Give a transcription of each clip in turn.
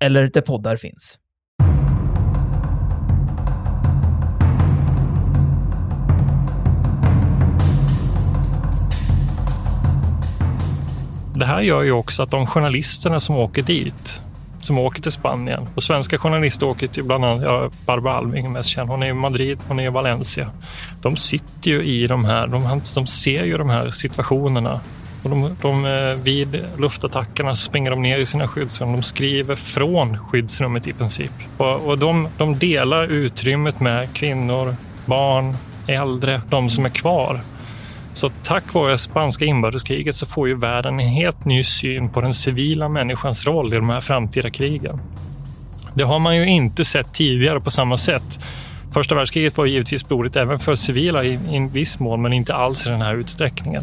eller där poddar finns. Det här gör ju också att de journalisterna som åker dit, som åker till Spanien, och svenska journalister åker till bland annat, ja, Barbara Alving mest känd, hon är i Madrid, hon är i Valencia. De sitter ju i de här, de, de ser ju de här situationerna och de, de, eh, vid luftattackerna springer de ner i sina skyddsrum. De skriver från skyddsrummet i princip. Och, och de, de delar utrymmet med kvinnor, barn, äldre, de som är kvar. Så tack vare spanska inbördeskriget så får ju världen en helt ny syn på den civila människans roll i de här framtida krigen. Det har man ju inte sett tidigare på samma sätt. Första världskriget var givetvis blodigt även för civila i, i en viss mån, men inte alls i den här utsträckningen.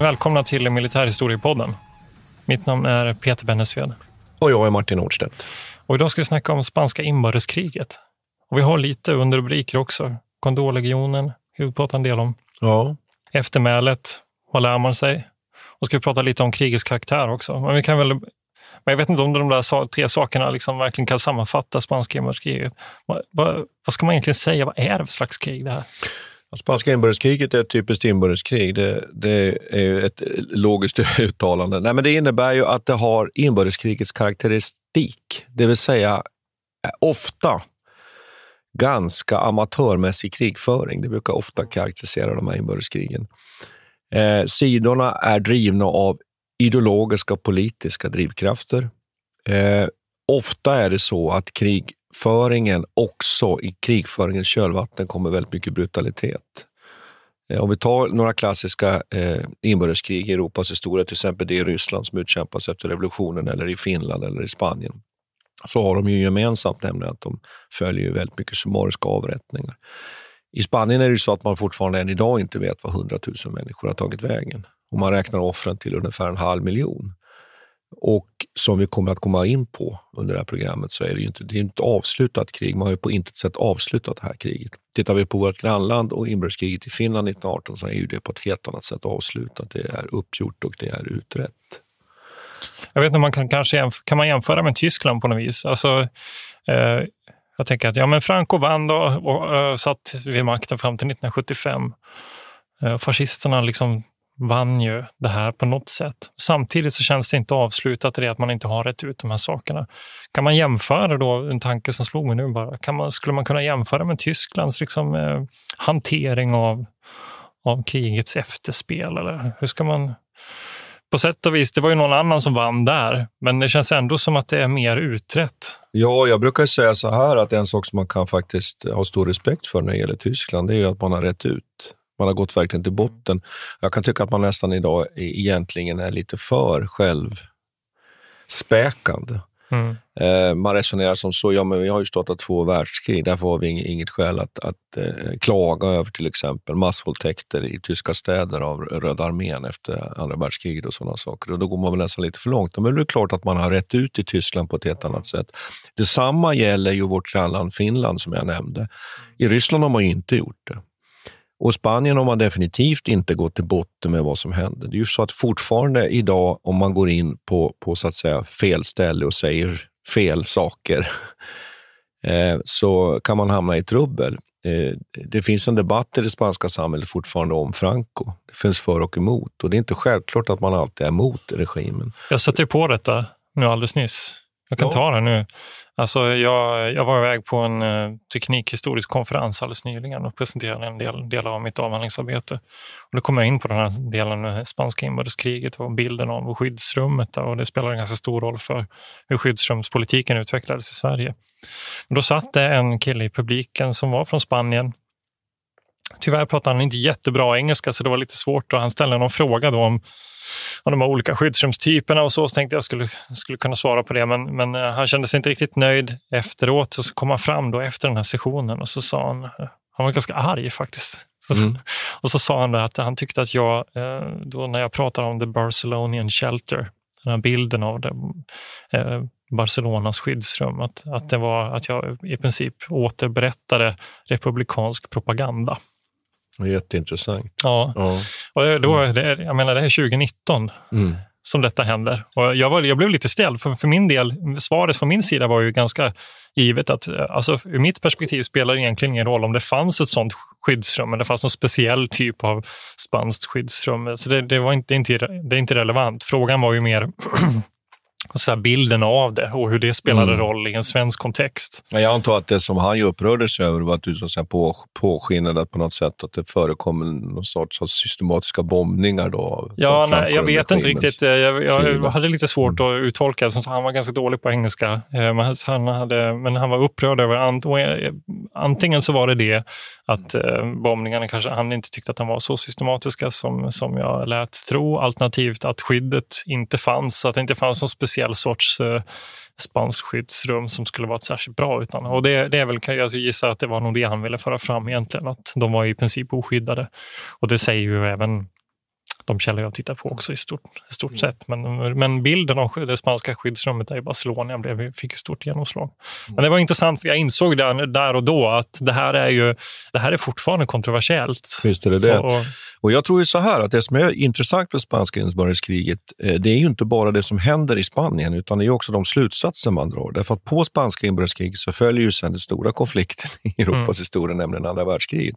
Välkomna till Militärhistoriepodden. Mitt namn är Peter Bennesved. Och jag är Martin Nordstedt. Och idag ska vi snacka om spanska inbördeskriget. Och vi har lite underrubriker också. Kondorlegionen, huvudpratar en del om. Ja. Eftermälet, vad lär man sig? Och ska vi prata lite om krigets karaktär också. Men vi kan väl men jag vet inte om de där tre sakerna liksom verkligen kan sammanfatta spanska inbördeskriget. Vad, vad, vad ska man egentligen säga? Vad är det för slags krig det här? Alltså, Spanska inbördeskriget är ett typiskt inbördeskrig. Det, det är ju ett logiskt uttalande. Nej, men det innebär ju att det har inbördeskrigets karaktäristik, det vill säga eh, ofta ganska amatörmässig krigföring. Det brukar ofta karaktärisera de här inbördeskrigen. Eh, sidorna är drivna av ideologiska och politiska drivkrafter. Eh, ofta är det så att krig krigföringen också i krigföringens kölvatten kommer väldigt mycket brutalitet. Eh, om vi tar några klassiska eh, inbördeskrig i Europas historia, till exempel det i Ryssland som utkämpas efter revolutionen eller i Finland eller i Spanien, så har de ju gemensamt nämligen att de följer väldigt mycket summariska avrättningar. I Spanien är det så att man fortfarande än idag inte vet vad 100 000 människor har tagit vägen. Och man räknar offren till ungefär en halv miljon. Och som vi kommer att komma in på under det här programmet så är det ju inte, det är inte avslutat krig. Man har ju på intet sätt avslutat det här kriget. Tittar vi på vårt grannland och inbördeskriget i Finland 1918 så är ju det på ett helt annat sätt avslutat. Det är uppgjort och det är utrett. Jag vet inte, man kan, kanske kan man jämföra med Tyskland på något vis? Alltså, eh, jag tänker att ja, men Franco vann då och uh, satt vid makten fram till 1975. Eh, fascisterna liksom vann ju det här på något sätt. Samtidigt så känns det inte avslutat i det att man inte har rätt ut de här sakerna. Kan man jämföra då, en tanke som slog mig nu bara, kan man, skulle man kunna jämföra med Tysklands liksom, eh, hantering av, av krigets efterspel? Eller hur ska man... På sätt och vis, det var ju någon annan som vann där, men det känns ändå som att det är mer utrett. Ja, jag brukar säga så här att en sak som man kan faktiskt ha stor respekt för när det gäller Tyskland, det är att man har rätt ut. Man har gått verkligen till botten. Jag kan tycka att man nästan idag egentligen är lite för självspäkande. Mm. Eh, man resonerar som så, ja men vi har ju startat två världskrig, därför har vi inget skäl att, att eh, klaga över till exempel massvåldtäkter i tyska städer av Röda armén efter andra världskriget och sådana saker. Och då går man väl nästan lite för långt. Men det är klart att man har rätt ut i Tyskland på ett helt annat sätt. Detsamma gäller ju vårt grannland Finland som jag nämnde. I Ryssland har man inte gjort det. Och Spanien har man definitivt inte gått till botten med vad som hände. Det är ju så att fortfarande idag, om man går in på, på så att säga fel ställe och säger fel saker, eh, så kan man hamna i trubbel. Eh, det finns en debatt i det spanska samhället fortfarande om Franco. Det finns för och emot och det är inte självklart att man alltid är emot regimen. Jag satte på detta nu alldeles nyss. Jag kan ja. ta det nu. Alltså jag, jag var iväg på en eh, teknikhistorisk konferens alldeles nyligen och presenterade en del del av mitt avhandlingsarbete. Och då kom jag in på den här delen med spanska inbördeskriget och bilden av skyddsrummet. Där, och det spelar en ganska stor roll för hur skyddsrumspolitiken utvecklades i Sverige. Men då satt det en kille i publiken som var från Spanien. Tyvärr pratade han inte jättebra engelska så det var lite svårt och han ställde någon fråga då om av de olika skyddsrumstyperna och så, så tänkte jag skulle, skulle kunna svara på det. Men, men eh, han kände sig inte riktigt nöjd efteråt. Så, kom han fram då efter den här sessionen och så sa han, han var ganska arg faktiskt. Mm. Och så sa han att han tyckte att jag, eh, då när jag pratade om the Barcelonian shelter, den här bilden av det, eh, Barcelonas skyddsrum, att, att, det var, att jag i princip återberättade republikansk propaganda. Jätteintressant. Ja, ja. och då, det, jag menar det är 2019 mm. som detta händer. Och jag, var, jag blev lite ställd, för, för min del, svaret från min sida var ju ganska givet att alltså, ur mitt perspektiv spelar det egentligen ingen roll om det fanns ett sånt skyddsrum, men det fanns någon speciell typ av spanskt skyddsrum. Så det, det var inte, inte, det är inte relevant. Frågan var ju mer så bilden av det och hur det spelade mm. roll i en svensk kontext. Jag antar att det som han upprörde sig över var att du så att på, påskinnade på något sätt att det förekommer någon sorts systematiska bombningar. Då, ja, nej, jag vet inte riktigt. Jag, jag hade lite svårt mm. att uttolka. Han var ganska dålig på engelska. Eh, men han, hade, men han var upprörd över... Antingen så var det det att eh, bombningarna kanske han inte tyckte att de var så systematiska som, som jag lät tro. Alternativt att skyddet inte fanns, att det inte fanns någon speciell speciell sorts eh, spanskt skyddsrum som skulle vara särskilt bra. Utan, och det, det är väl, kan jag alltså gissa att det var nog det han ville föra fram egentligen, att de var i princip oskyddade. Och det säger ju även de källor jag tittar på också i stort, stort mm. sett. Men, men bilden av det spanska skyddsrummet i Barcelona blev, fick stort genomslag. Men det var intressant, för jag insåg där, där och då att det här är ju det här är fortfarande kontroversiellt. Visst är det det. Och, och, jag tror ju så här att det som är intressant med spanska inbördeskriget, eh, det är ju inte bara det som händer i Spanien, utan det är också de slutsatser man drar. Därför att på spanska inbördeskriget så följer ju sen den stora konflikten i Europas mm. historia, nämligen andra världskriget.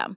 system.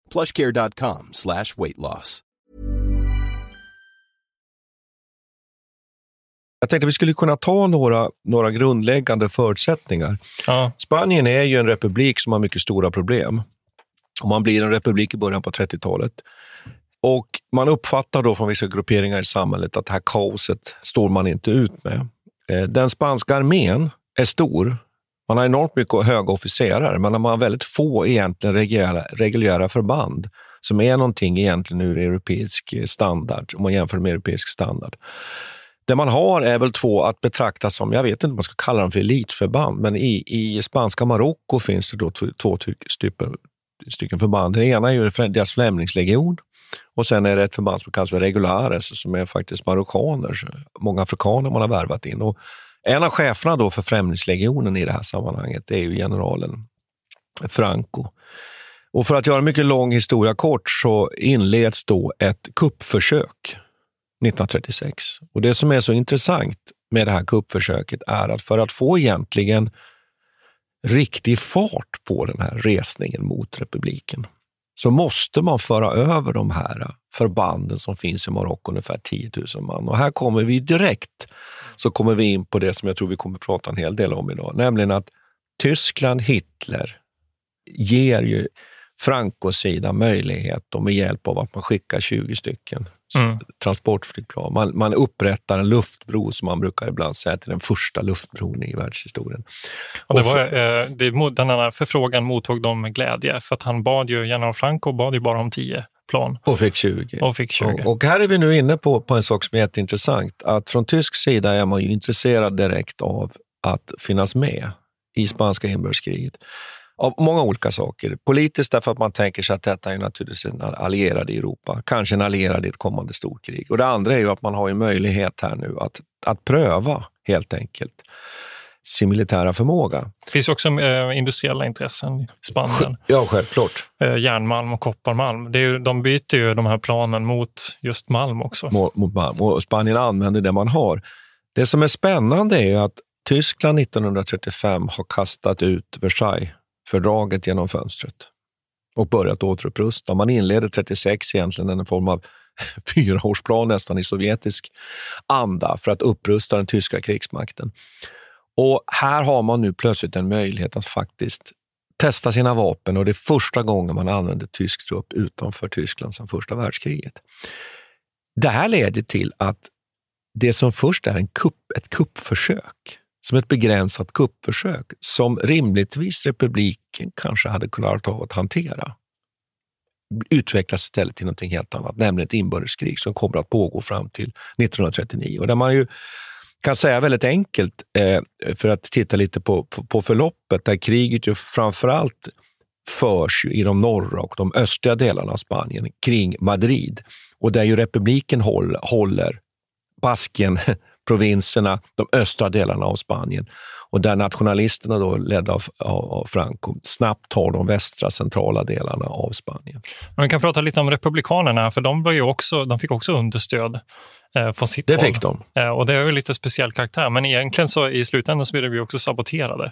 Plushcare.com slash weight loss. Jag tänkte vi skulle kunna ta några, några grundläggande förutsättningar. Ja. Spanien är ju en republik som har mycket stora problem. Och man blir en republik i början på 30-talet. Och man uppfattar då från vissa grupperingar i samhället att det här kaoset står man inte ut med. Eh, den spanska armén är stor. Man har enormt mycket höga officerare, men man har väldigt få egentligen reguljära, reguljära förband som är någonting egentligen ur europeisk eh, standard, om man jämför med europeisk standard. Det man har är väl två att betrakta som, jag vet inte om man ska kalla dem för elitförband, men i, i spanska Marocko finns det då två stycken, stycken förband. Det ena är ju deras främlingslegion och sen är det ett förband som kallas för regulares som är faktiskt marockaner, många afrikaner man har värvat in. Och en av cheferna då för Främlingslegionen i det här sammanhanget är ju generalen Franco. Och för att göra en mycket lång historia kort så inleds då ett kuppförsök 1936. Och Det som är så intressant med det här kuppförsöket är att för att få egentligen riktig fart på den här resningen mot republiken så måste man föra över de här förbanden som finns i Marocko, ungefär 10 000 man. Och här kommer vi direkt så kommer vi in på det som jag tror vi kommer att prata en hel del om idag, nämligen att Tyskland, Hitler, ger ju Francos sida möjlighet och med hjälp av att man skickar 20 stycken mm. transportflygplan. Man, man upprättar en luftbro som man brukar ibland säga till den första luftbron i världshistorien. Och det var, eh, det, den här förfrågan mottog de med glädje för att han bad ju, general Franco bad ju bara om 10 plan. Och fick 20. Och, fick 20. Och, och, här är vi nu inne på, på en sak som är jätteintressant. Att från tysk sida är man ju intresserad direkt av att finnas med i spanska inbördeskriget. Av många olika saker. Politiskt därför att man tänker sig att detta är naturligtvis en allierad i Europa, kanske en allierad i ett kommande storkrig. Och det andra är ju att man har en möjlighet här nu att, att pröva helt enkelt sin militära förmåga. Det finns också äh, industriella intressen i Spanien. Ja, självklart. Äh, järnmalm och kopparmalm. Det är ju, de byter ju de här planen mot just malm också. Mot, mot malm. Och Spanien använder det man har. Det som är spännande är att Tyskland 1935 har kastat ut Versailles-fördraget genom fönstret och börjat återupprusta. Man inleder 36 egentligen en form av fyraårsplan nästan i sovjetisk anda för att upprusta den tyska krigsmakten. Och här har man nu plötsligt en möjlighet att faktiskt testa sina vapen och det är första gången man använder tysk trupp utanför Tyskland sedan första världskriget. Det här leder till att det som först är en kupp, ett kuppförsök, som ett begränsat kuppförsök, som rimligtvis republiken kanske hade kunnat av att hantera, utvecklas istället till något helt annat, nämligen ett inbördeskrig som kommer att pågå fram till 1939. Och där man ju kan säga väldigt enkelt, eh, för att titta lite på, på förloppet, där kriget ju framförallt förs i de norra och de östliga delarna av Spanien kring Madrid och där ju republiken håller, håller Baskien, provinserna, de östra delarna av Spanien och där nationalisterna då ledda av, av, av Franco snabbt tar de västra centrala delarna av Spanien. Man kan prata lite om republikanerna, för de, var ju också, de fick också understöd eh, från sitt Det håll. fick de. Eh, och det är ju lite speciell karaktär, men egentligen så i slutändan så blir vi också saboterade.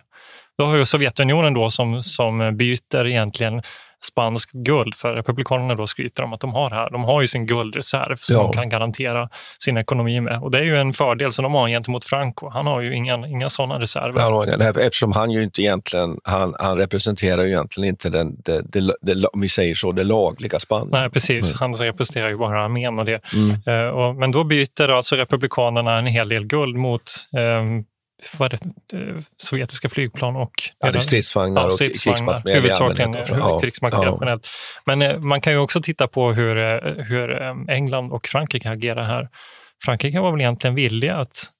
Då har ju Sovjetunionen då som, som byter egentligen spanskt guld, för republikanerna då skryter om att de har här. De har ju sin guldreserv som ja. de kan garantera sin ekonomi med. Och det är ju en fördel som de har gentemot Franco. Han har ju inga, inga sådana reserver. Ja, eftersom han ju inte egentligen, han, han representerar ju egentligen inte den, det, det, det, om vi säger så, det lagliga Spanien. Nej, precis. Mm. Han representerar ju bara armén och det. Mm. Uh, och, men då byter alltså republikanerna en hel del guld mot um, det, eh, sovjetiska flygplan och ja, det stridsvagnar, ja, stridsvagnar och Huvudsakligen ja, krigsmateriel ja. Men eh, man kan ju också titta på hur, eh, hur England och Frankrike agerar här. Frankrike var väl egentligen villiga att,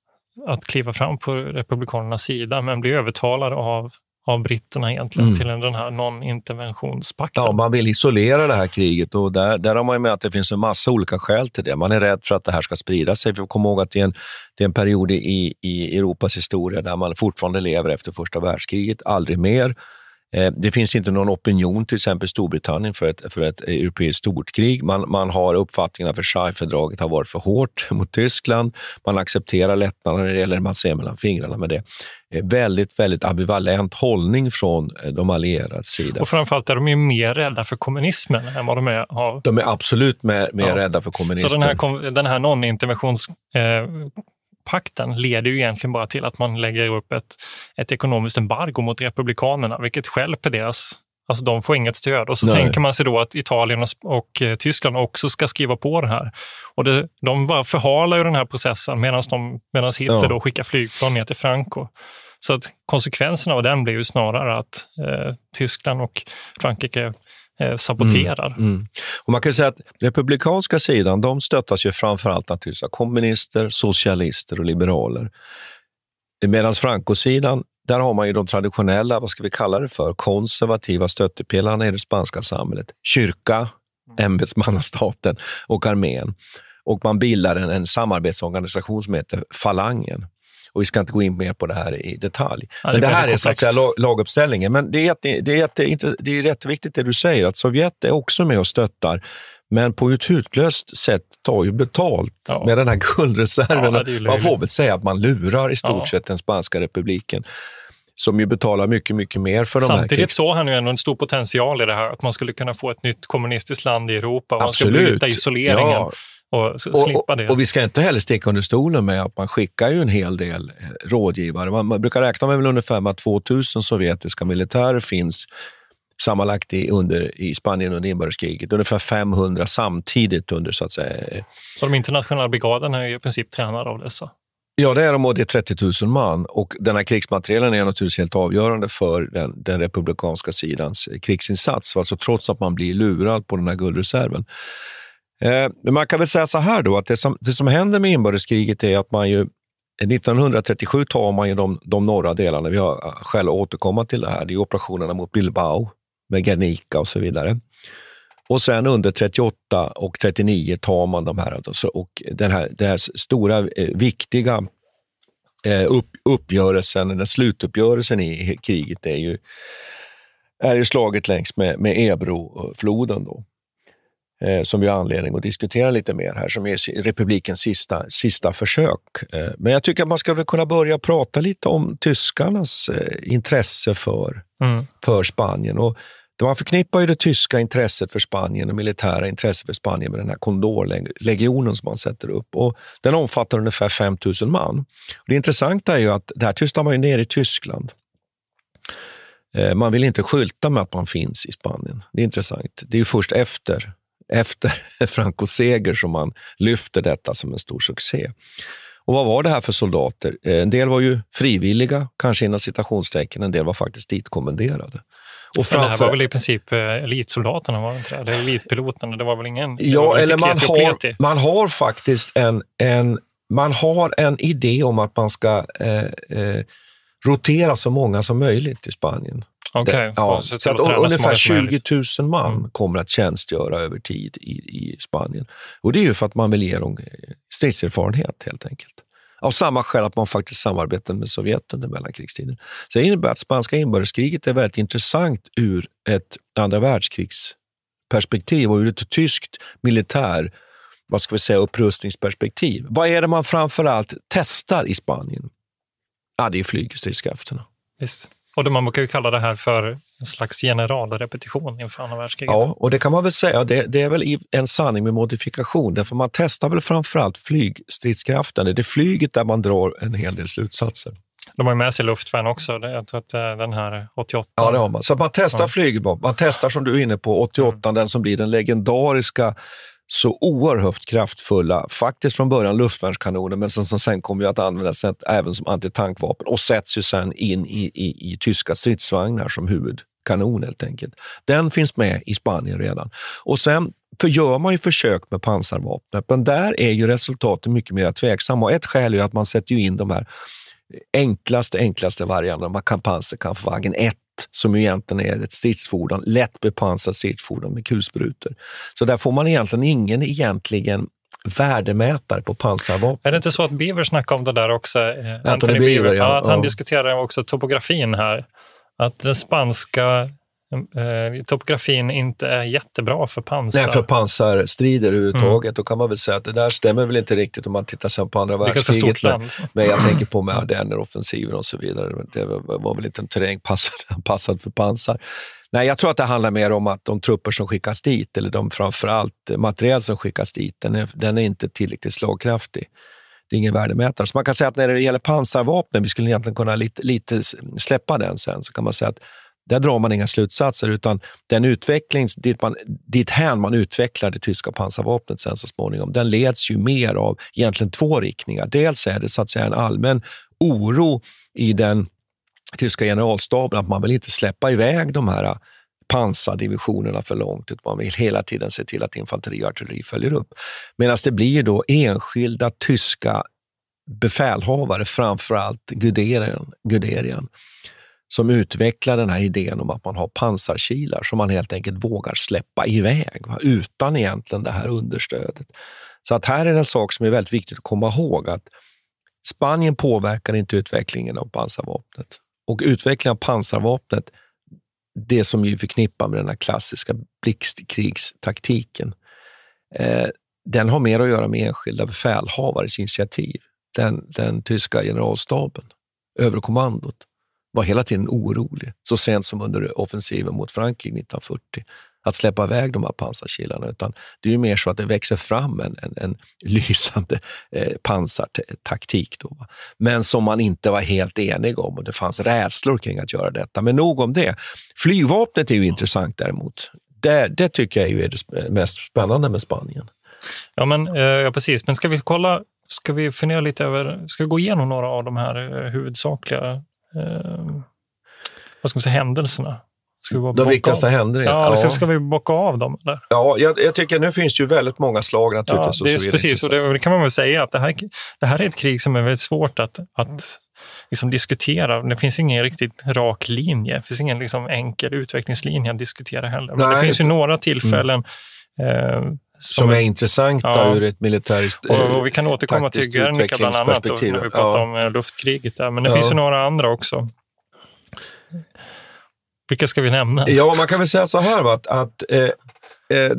att kliva fram på republikanernas sida men blev övertalade av av britterna egentligen mm. till den här non-interventionspakten. Ja, man vill isolera det här kriget och där, där har man med att det finns en massa olika skäl till det. Man är rädd för att det här ska sprida sig. Vi komma ihåg att det är en, det är en period i, i Europas historia där man fortfarande lever efter första världskriget, aldrig mer. Eh, det finns inte någon opinion, till exempel i Storbritannien, för ett, för ett europeiskt storkrig. Man, man har uppfattningen att Versaillesfördraget har varit för hårt mot Tyskland. Man accepterar lättnader när det gäller, man ser mellan fingrarna med det. Eh, väldigt, väldigt ambivalent hållning från eh, de allierades sida. Och framförallt är de ju mer rädda för kommunismen än vad de är av... De är absolut mer, mer ja. rädda för kommunismen. Så den här, den här non-interventions eh, pakten leder ju egentligen bara till att man lägger upp ett, ett ekonomiskt embargo mot republikanerna, vilket skälper deras Alltså de får inget stöd. Och så Nej. tänker man sig då att Italien och, och eh, Tyskland också ska skriva på det här. Och det, de bara förhalar ju den här processen medan Hitler ja. då skickar flygplan ner till Franco. Så att konsekvenserna av den blir ju snarare att eh, Tyskland och Frankrike eh, saboterar. Mm, mm. Och man kan säga att republikanska sidan de stöttas ju framförallt naturligtvis av kommunister, socialister och liberaler. Medan Franco-sidan, där har man ju de traditionella, vad ska vi kalla det för, konservativa stöttepelarna i det spanska samhället. Kyrka, ämbetsmannastaten och armén. Och man bildar en, en samarbetsorganisation som heter Falangen. Och vi ska inte gå in mer på det här i detalj. Ja, det Men det här är så att säga laguppställningen. Men det är, jätte, det, är jätte, det är rätt viktigt det du säger, att Sovjet är också med och stöttar men på ett hutlöst sätt tar ju betalt ja. med den här guldreserven. Ja, man får väl säga att man lurar i stort ja. sett den spanska republiken som ju betalar mycket, mycket mer för Samtidigt de här Samtidigt såg han ju ändå en stor potential i det här, att man skulle kunna få ett nytt kommunistiskt land i Europa och man skulle bryta isoleringen. Och, slippa det. Och, vi ska inte heller sticka under stolen med att man skickar ju en hel del eh, rådgivare. Man, man brukar räkna med väl ungefär med att 2000 sovjetiska militärer finns sammanlagt i, under, i Spanien under inbördeskriget. Ungefär 500 samtidigt under så att säga. Så de internationella brigaderna är ju i princip tränade av dessa? Ja, det är de och det är 30 000 man. Och den här krigsmaterielen är naturligtvis helt avgörande för den, den republikanska sidans krigsinsats, alltså trots att man blir lurad på den här guldreserven. Eh, men man kan väl säga så här då, att det som, det som händer med inbördeskriget är att man ju 1937 tar man ju de, de norra delarna. Vi har eh, själva återkomma till det här. Det är operationerna mot Bilbao med Guernica och så vidare. Och sen under 38 och 39 tar man de här, och den här, den här stora, eh, viktiga upp, uppgörelsen, den slutuppgörelsen i kriget är ju, är ju slaget längs med, med Ebrofloden. Då. Eh, som vi har anledning att diskutera lite mer här, som är republikens sista, sista försök. Eh, men jag tycker att man ska kunna börja prata lite om tyskarnas eh, intresse för, mm. för Spanien. Och man förknippar ju det tyska intresset för Spanien, och militära intresset för Spanien med den här kondorlegionen som man sätter upp. Och den omfattar ungefär 5 000 man. Det intressanta är ju att det här tystar man ju ner i Tyskland. Man vill inte skylta med att man finns i Spanien. Det är intressant. Det är ju först efter, efter Francos seger som man lyfter detta som en stor succé. Och vad var det här för soldater? Eh, en del var ju frivilliga, kanske inom citationstecken, en del var faktiskt ditkommenderade. Och framför... det här var väl i princip eh, elitsoldaterna, var det inte? Eller elitpiloterna, det var väl ingen... Ja, eller man har, man har faktiskt en, en, man har en idé om att man ska eh, eh, rotera så många som möjligt i Spanien. Okay, ja, så, så att ungefär 20 000 man mm. kommer att tjänstgöra över tid i, i Spanien. Och Det är ju för att man vill ge dem eh, stridserfarenhet helt enkelt. Av samma skäl att man faktiskt samarbetade med Sovjet under mellankrigstiden. Så det innebär att spanska inbördeskriget är väldigt intressant ur ett andra världskrigsperspektiv och ur ett tyskt militär vad ska vi säga, upprustningsperspektiv. Vad är det man framför allt testar i Spanien? Ja, det är flygstridskrafterna. Visst. Och man brukar ju kalla det här för en slags generalrepetition inför andra världskriget. Ja, och det kan man väl säga. Det, det, är väl en sanning med modifikation. Därför man testar väl framförallt flygstridskraften. Det är flyget där man drar en hel del slutsatser. De har ju med sig luftvärn också. Jag tror att den här 88. Ja, det har man. Så man testar ja. flygbomb. Man testar, som du är inne på, 88, mm. den som blir den legendariska så oerhört kraftfulla, faktiskt från början luftvärnskanoner, men som, som sen kommer att användas även som antitankvapen och sätts ju sen in i, i, i tyska stridsvagnar som huvudkanon helt enkelt. Den finns med i Spanien redan. Och sen för gör man ju försök med pansarvapnet, men där är ju resultaten mycket mer tveksamma. Och ett skäl är att man sätter in de här enklaste, enklaste varianterna. Man kan pansarkampfvagn 1 som egentligen är ett stridsfordon, lätt bepansrat stridsfordon med kulsprutor. Så där får man egentligen ingen egentligen värdemätare på pansarvapen. Är det inte så att Beaver snackade om det där också? Eh, Anthony, Anthony Beaver, Beaver ja, att han ja. diskuterar också topografin här. Att den spanska eh, topografin inte är jättebra för pansar. Nej, för pansarstrider överhuvudtaget. Mm. Då kan man väl säga att det där stämmer väl inte riktigt om man tittar sen på andra världskriget. Men, men jag tänker på med Ardenner-offensiven och så vidare. Det var väl inte en terräng passad, passad för pansar. Nej, jag tror att det handlar mer om att de trupper som skickas dit, eller de framförallt materiel som skickas dit, den är, den är inte tillräckligt slagkraftig. Det är ingen värdemätare. Så man kan säga att när det gäller pansarvapen, vi skulle egentligen kunna lite, lite släppa den sen, så kan man säga att där drar man inga slutsatser, utan den utveckling dit, man, dit hän man utvecklar det tyska pansarvapnet sen så småningom, den leds ju mer av egentligen två riktningar. Dels är det så att säga en allmän oro i den tyska generalstaben att man vill inte släppa iväg de här pansardivisionerna för långt, utan man vill hela tiden se till att infanteri och artilleri följer upp. Medan det blir då enskilda tyska befälhavare, framförallt Guderian, Guderian som utvecklar den här idén om att man har pansarkilar som man helt enkelt vågar släppa iväg va? utan egentligen det här understödet. Så att här är en sak som är väldigt viktigt att komma ihåg att Spanien påverkar inte utvecklingen av pansarvapnet. Och utvecklingen av pansarvapnet, det som vi förknippar med den här klassiska blixtkrigstaktiken, eh, den har mer att göra med enskilda befälhavares initiativ. Den, den tyska generalstaben, överkommandot, var hela tiden orolig, så sent som under offensiven mot Frankrike 1940 att släppa iväg de här pansarkilarna, utan det är mer så att det växer fram en, en, en lysande eh, pansartaktik. Då, va? Men som man inte var helt enig om och det fanns rädslor kring att göra detta. Men nog om det. Flygvapnet är ju intressant däremot. Det, det tycker jag är det mest spännande med Spanien. Ja, men, eh, ja, precis. Men ska vi kolla, ska vi fundera lite över, ska vi gå igenom några av de här eh, huvudsakliga vad ska man säga, händelserna? de viktigaste händelserna? Ja, ja. ska vi bocka av dem? Eller? Ja, jag, jag, tycker nu finns det ju väldigt många slag naturligtvis. Ja, det är, precis, och det, det, kan man väl säga att det här, det här är ett krig som är väldigt svårt att, att liksom diskutera. Det finns ingen riktigt rak linje. Det finns ingen liksom enkel utvecklingslinje att diskutera heller. Men Nej, det finns ju några tillfällen mm. eh, som, som är, intressanta ja, ur ett militäriskt och, och Vi kan återkomma till Guernica bland annat när vi pratar ja. om eh, luftkriget. Där. Men det ja. finns ju några andra också. Vilka ska vi nämna? Ja, man kan väl säga så här, va, att, att eh, eh,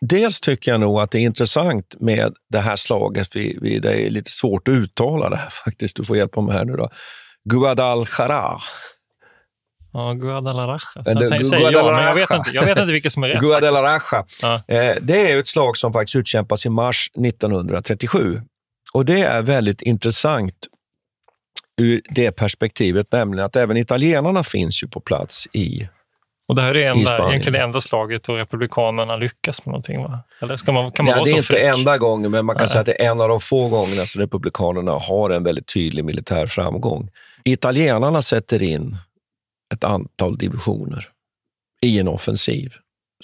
dels tycker jag nog att det är intressant med det här slaget. Vi, vi, det är lite svårt att uttala det här faktiskt. Du får hjälpa mig här nu då. Guadalajara. Ja, Guadalajara. Säger, jag, men jag vet inte, jag vet inte vilket som är rätt. Guadalajara. Ja. Eh, det är ett slag som faktiskt utkämpas i mars 1937. Och det är väldigt intressant ur det perspektivet, nämligen att även italienarna finns ju på plats i och det här är enda, egentligen det enda slaget då republikanerna lyckas med någonting? Va? Eller ska man, kan man vara det är inte fräck? enda gången, men man kan Nej. säga att det är en av de få gångerna som republikanerna har en väldigt tydlig militär framgång. Italienarna sätter in ett antal divisioner i en offensiv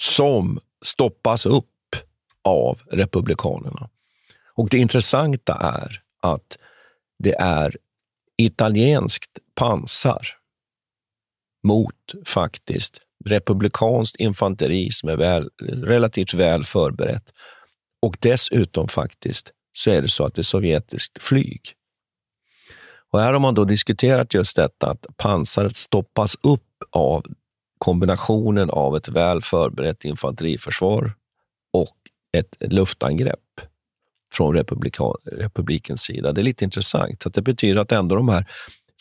som stoppas upp av republikanerna. Och det intressanta är att det är italienskt pansar mot faktiskt republikanskt infanteri som är väl, relativt väl förberett. Och dessutom faktiskt så är det så att det är sovjetiskt flyg. Och här har man då diskuterat just detta att pansaret stoppas upp av kombinationen av ett väl förberett infanteriförsvar och ett luftangrepp från republikens sida. Det är lite intressant. Att det betyder att ändå de här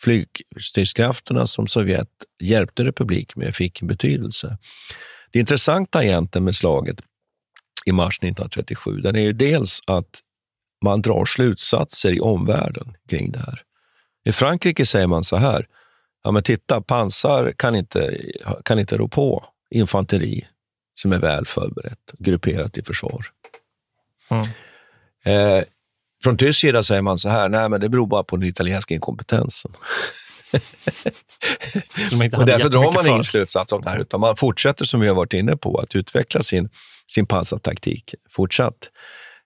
flygstridskrafterna som Sovjet hjälpte republik med fick en betydelse. Det intressanta egentligen med slaget i mars 1937, den är ju dels att man drar slutsatser i omvärlden kring det här. I Frankrike säger man så här, ja men titta, pansar kan inte, kan inte rå på infanteri som är väl förberett, grupperat i försvar. Mm. Eh, från tysk sida säger man så här, nej men det beror bara på den italienska inkompetensen. och därför drar man ingen slutsats av det här, utan man fortsätter, som vi har varit inne på, att utveckla sin, sin pansartaktik fortsatt.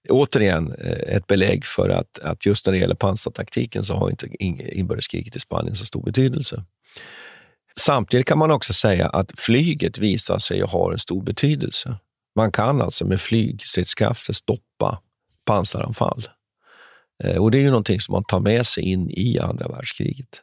Återigen eh, ett belägg för att, att just när det gäller pansartaktiken så har inte inbördeskriget i Spanien så stor betydelse. Samtidigt kan man också säga att flyget visar sig ha en stor betydelse. Man kan alltså med flygstridskrafter stoppa pansaranfall. Eh, och det är ju någonting som man tar med sig in i andra världskriget.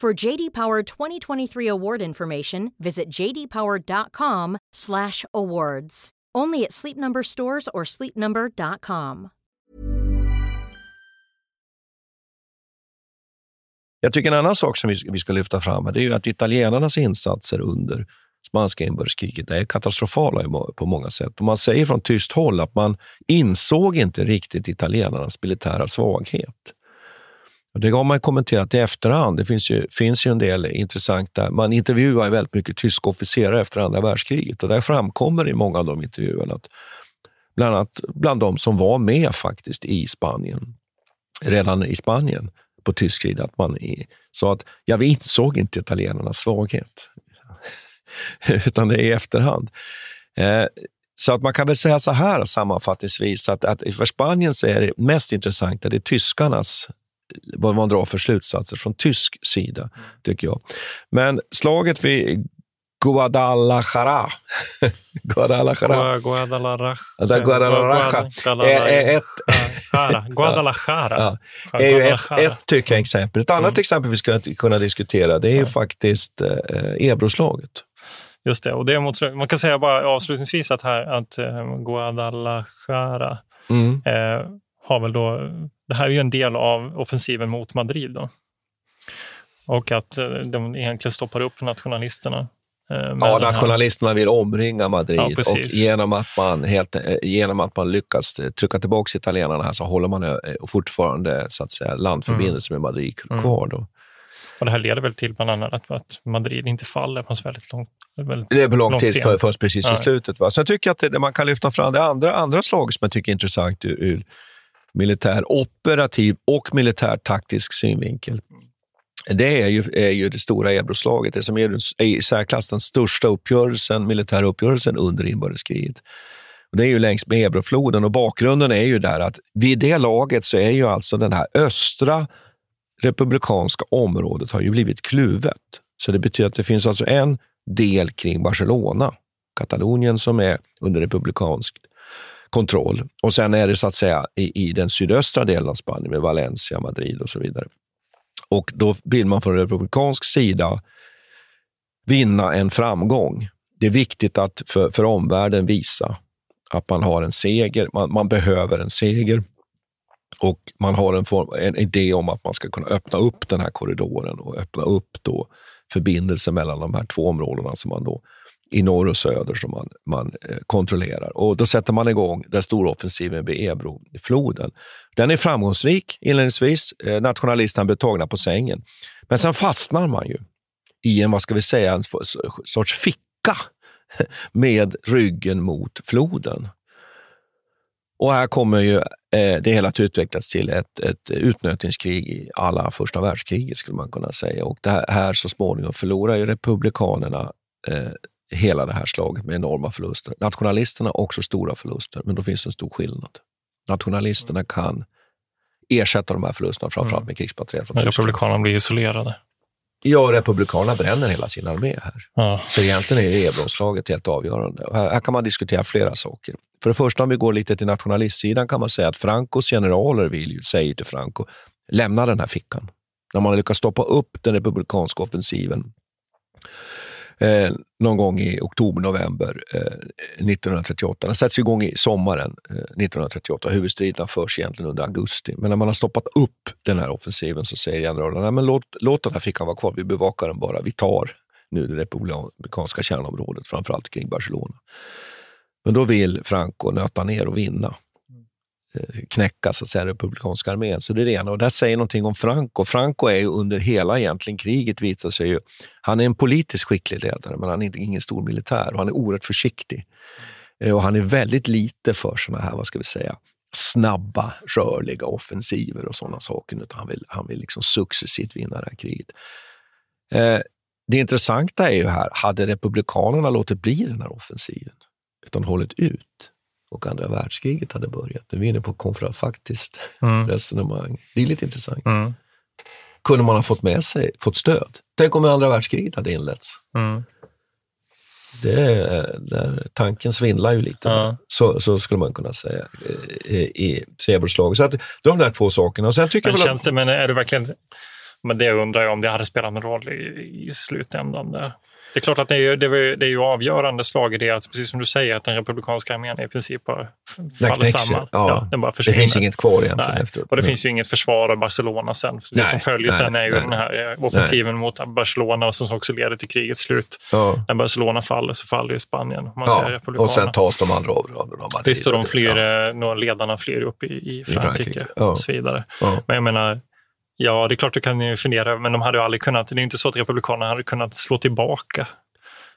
For JD Power 2023 award information, visit jdpower.com/awards. Only at Sleep Number stores or sleepnumber.com. Jag tycker en annan sak som vi, vi ska lyfta fram det är ju att italienarnas insatser under spanska inbördeskriget är katastrofala på många sätt. Och man säger från tyst håll att man insåg inte riktigt italienarnas militära svaghet. Det har man kommenterat i efterhand. Det finns ju, finns ju en del intressanta... Man intervjuar väldigt mycket tyska officerare efter andra världskriget och där framkommer i många av de intervjuerna att bland annat bland de som var med faktiskt i Spanien, redan i Spanien på tysk sida, att man sa att ja, vi insåg inte italienarnas svaghet. Utan det är i efterhand. Eh, så att man kan väl säga så här sammanfattningsvis att, att för Spanien så är det mest intressanta det är tyskarnas vad man drar för slutsatser från tysk sida, tycker jag. Men slaget vid Guadalajara. Guadalajara. Guadalajara. Guadalajara. Guadalajara. Ja, är ju ett, ett tycker jag, exempel. Ett annat mm. exempel vi ska kunna diskutera det är ju faktiskt eh, Ebroslaget. Just det, och det mot, man kan säga bara avslutningsvis att, här, att eh, Guadalajara mm. eh, har väl då det här är ju en del av offensiven mot Madrid. Då. Och att eh, de egentligen stoppar upp nationalisterna. Eh, ja, nationalisterna vill omringa Madrid ja, och genom att, man helt, eh, genom att man lyckas trycka tillbaka italienarna här så håller man fortfarande så att säga, landförbindelse mm. med Madrid mm. kvar. Då. Och det här leder väl till bland annat att, Madrid inte faller på väldigt långt väldigt Det är på lång tid, för, först precis i slutet. Va? Så jag tycker att det, man kan lyfta fram det andra, andra slag som jag tycker är intressant ur, ur militär operativ och militär taktisk synvinkel. Det är ju, är ju det stora euroslaget, det som är i särklass den största uppgörelsen, militära uppgörelsen under inbördeskriget. Det är ju längs med Ebrofloden och bakgrunden är ju där att vid det laget så är ju alltså den här östra republikanska området har ju blivit kluvet. Så det betyder att det finns alltså en del kring Barcelona, Katalonien, som är under republikanskt kontroll. Och sen är det så att säga i, i den sydöstra delen av Spanien med Valencia, Madrid och så vidare. Och då vill man från republikansk sida vinna en framgång. Det är viktigt att för, för omvärlden visa att man har en seger. Man, man behöver en seger och man har en, form, en idé om att man ska kunna öppna upp den här korridoren och öppna upp då förbindelsen mellan de här två områdena som man då i norr och söder som man, man eh, kontrollerar. Och Då sätter man igång den stora offensiven vid Ebrofloden. Den är framgångsrik inledningsvis. Eh, Nationalisterna blir tagna på sängen. Men sen fastnar man ju i en, vad ska vi säga, en sorts ficka med ryggen mot floden. Och här kommer ju eh, det hela att utvecklas till ett, ett utnötningskrig i alla första världskriget skulle man kunna säga. Och det här, här så småningom förlorar ju republikanerna eh, hela det här slaget med enorma förluster. Nationalisterna har också stora förluster, men då finns en stor skillnad. Nationalisterna kan ersätta de här förlusterna, framförallt mm. med krigsmateriel från Republikanerna blir isolerade. Ja, Republikanerna bränner hela sin armé här. Ja. Så egentligen är Ebronslaget helt avgörande. Här, här, kan man diskutera flera saker. För det första, om vi går lite till nationalistsidan, kan man säga att Francos generaler vill ju, säger till Franco, lämna den här fickan. När man har lyckats stoppa upp den republikanska offensiven eh, någon gång i oktober, november eh, 1938. Den sätts igång i sommaren eh, 1938. Huvudstriderna förs egentligen under augusti. Men när man har stoppat upp den här offensiven så säger generalerna, men låt, låt den här fickan vara kvar, vi bevakar den bara. Vi tar nu det republikanska kärnområdet, framförallt kring Barcelona. Men då vill Franco nöta ner och vinna Eh, knäcka så att säga, republikanska armén. Så det är det ena. Och det säger någonting om Franco. Franco är ju under hela egentligen kriget visar sig ju, han är en politiskt skicklig ledare, men han är inte, ingen stor militär och han är oerhört försiktig. Eh, och han är väldigt lite för såna här, vad ska vi säga, snabba, rörliga offensiver och sådana saker, utan han vill, han vill liksom successivt vinna det här kriget. Eh, det intressanta är ju här, hade republikanerna låtit bli den här offensiven, utan hållit ut och andra världskriget hade börjat. Nu är vi inne på kontrafaktiskt mm. resonemang. Det är lite intressant. Mm. Kunde man ha fått med sig, fått stöd? Tänk om andra världskriget hade inletts. Mm. Det, där, tanken svindlar ju lite. Ja. Så, så skulle man kunna säga i, i Seberslaget. Så att, det är de där två sakerna. Och sen tycker men, jag känns det, men är det verkligen... Men det undrar jag om det hade spelat någon roll i, i slutändan. Där. Det är klart att det är, det är, det är ju avgörande slag i det, att, precis som du säger, att den republikanska armén i princip bara faller samman. Ja. ja. den bara det finns inget kvar egentligen nej. efteråt. Och det nej. finns ju inget försvar av Barcelona sen. Det nej. som följer nej. sen är ju den här eh, offensiven mot Barcelona och som också leder till krigets slut. Ja. När Barcelona faller så faller ju Spanien. Man ja. säger och sen tas de andra områdena. Visst, och de flyr, ja. ledarna flyr upp i, i Frankrike, I Frankrike. och så vidare. Men jag menar, Ja, det är klart du kan ju fundera, men de hade ju aldrig kunnat. Det är inte så att Republikanerna hade kunnat slå tillbaka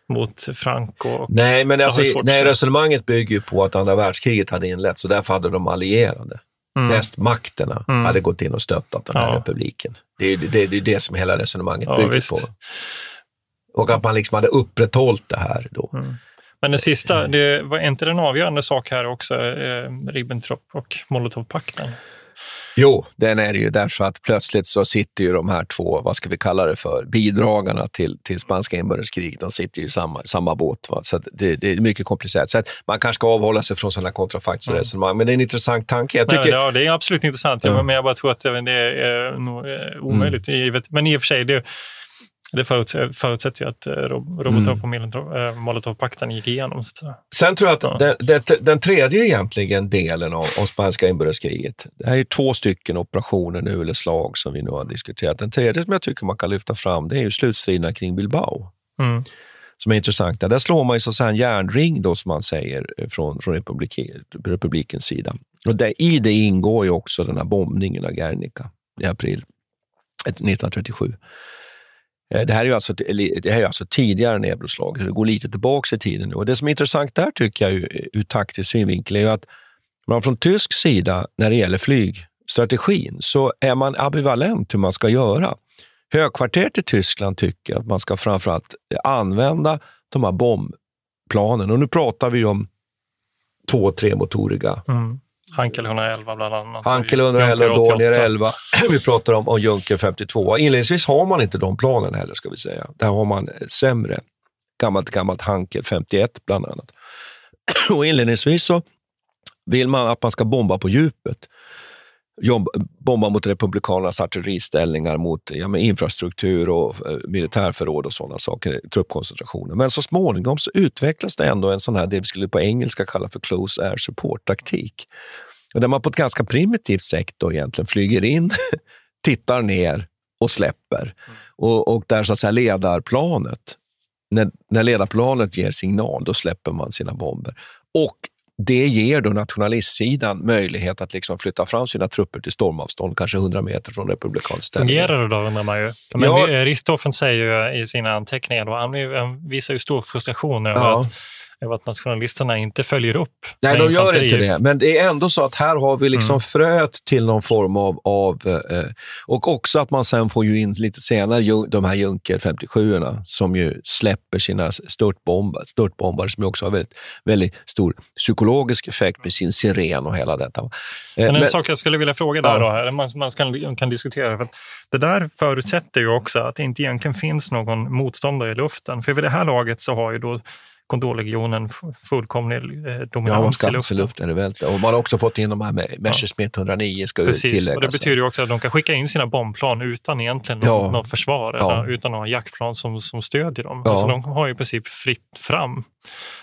mot Franco. nej, men alltså, nej, resonemanget bygger ju på att andra världskriget hade inletts och därför hade de allierade. Mm. Västmakterna mm. hade gått in och stöttat den här ja. republiken. Det är det, det, är det som hela resonemanget ja, bygger visst. på. Och att man liksom hade upprätthållit det här då. Mm. Men det sista, det var inte den avgörande sak här också, eh, Ribbentrop och Molotovpakten? Jo, den är ju därför att plötsligt så sitter ju de här två, vad ska vi kalla det för, bidragarna till, till spanska inbördeskriget, de sitter ju i samma, samma båt. Va? Så det, det, är mycket komplicerat. Så man kanske ska avhålla sig från sådana kontrafaktiska mm. resonemang, men det är en intressant tanke. Jag tycker... Nej, ja, det är absolut intressant, ja. men jag bara tror att det är nog omöjligt. Mm. Men i och för sig, det, det förutsätter ju att eh, Robotov mm. eh, gick igenom. Sen tror jag att den, den, den, tredje egentligen delen av, av spanska inbördeskriget, det här är två stycken operationer nu, eller slag som vi nu har diskuterat. Den tredje som jag tycker man kan lyfta fram, det är ju slutstriderna kring Bilbao. Mm. Som är intressanta. Där slår man ju så att en järnring, då, som man säger, från, från republik, republikens sida. Och där, I det ingår ju också den här bombningen av Guernica i april 1937. Eh, det här är ju alltså, det här är alltså tidigare nedbrottsslag, det går lite tillbaka i tiden. Och det som är intressant där tycker jag ur taktisk synvinkel är ju att man från tysk sida när det gäller flygstrategin så är man ambivalent hur man ska göra. Högkvarteret i Tyskland tycker att man ska framförallt använda de här bombplanen och nu pratar vi om två tremotoriga mm. Hankel 111 bland annat. Hankel 111, Dornier 11. Vi pratar om, om Junker 52. Inledningsvis har man inte de planen heller, ska vi säga. Där har man sämre. Gammalt, gammalt Hankel 51 bland annat. Och inledningsvis så vill man att man ska bomba på djupet. Bomba mot republikanernas artilleriställningar, mot ja, infrastruktur och eh, militärförråd och sådana saker, truppkoncentrationer. Men så småningom så utvecklas det ändå en sån här, det vi skulle på engelska kalla för close air support-taktik. Där man på ett ganska primitivt sätt då egentligen flyger in, tittar ner och släpper. Mm. Och, och, där så att säga ledarplanet, när, när ledarplanet ger signal, då släpper man sina bomber. Och det ger då nationalistsidan möjlighet att liksom flytta fram sina trupper till stormavstånd, kanske 100 meter från republikansk ställning. Fungerar det då, undrar man ju. Men ja. Richthofen säger ju i sina anteckningar, då, han visar ju stor frustration över ja. att över att nationalisterna inte följer upp. Nej, de gör inte det. Men det är ändå så att här har vi liksom mm. fröet till någon form av... av eh, och också att man sen får ju in lite senare de här Junker 57 som ju släpper sina störtbombar, störtbombare som också har väldigt, väldigt stor psykologisk effekt med sin siren och hela detta. Eh, men en men, sak jag skulle vilja fråga där, ja. då, man, man kan, kan diskutera. För det där förutsätter ju också att det inte egentligen finns någon motståndare i luften. För vid det här laget så har ju då Kondorlegionen fullkomlig eh, dominans ja, i luften. luften och man har också fått in de här med Messerschmitt 109 ska Precis, tilläggas. och det betyder också att de kan skicka in sina bombplan utan egentligen ja. någon, någon försvar, ja. utan några jaktplan som, som stödjer dem. Ja. Alltså, de har i princip fritt fram.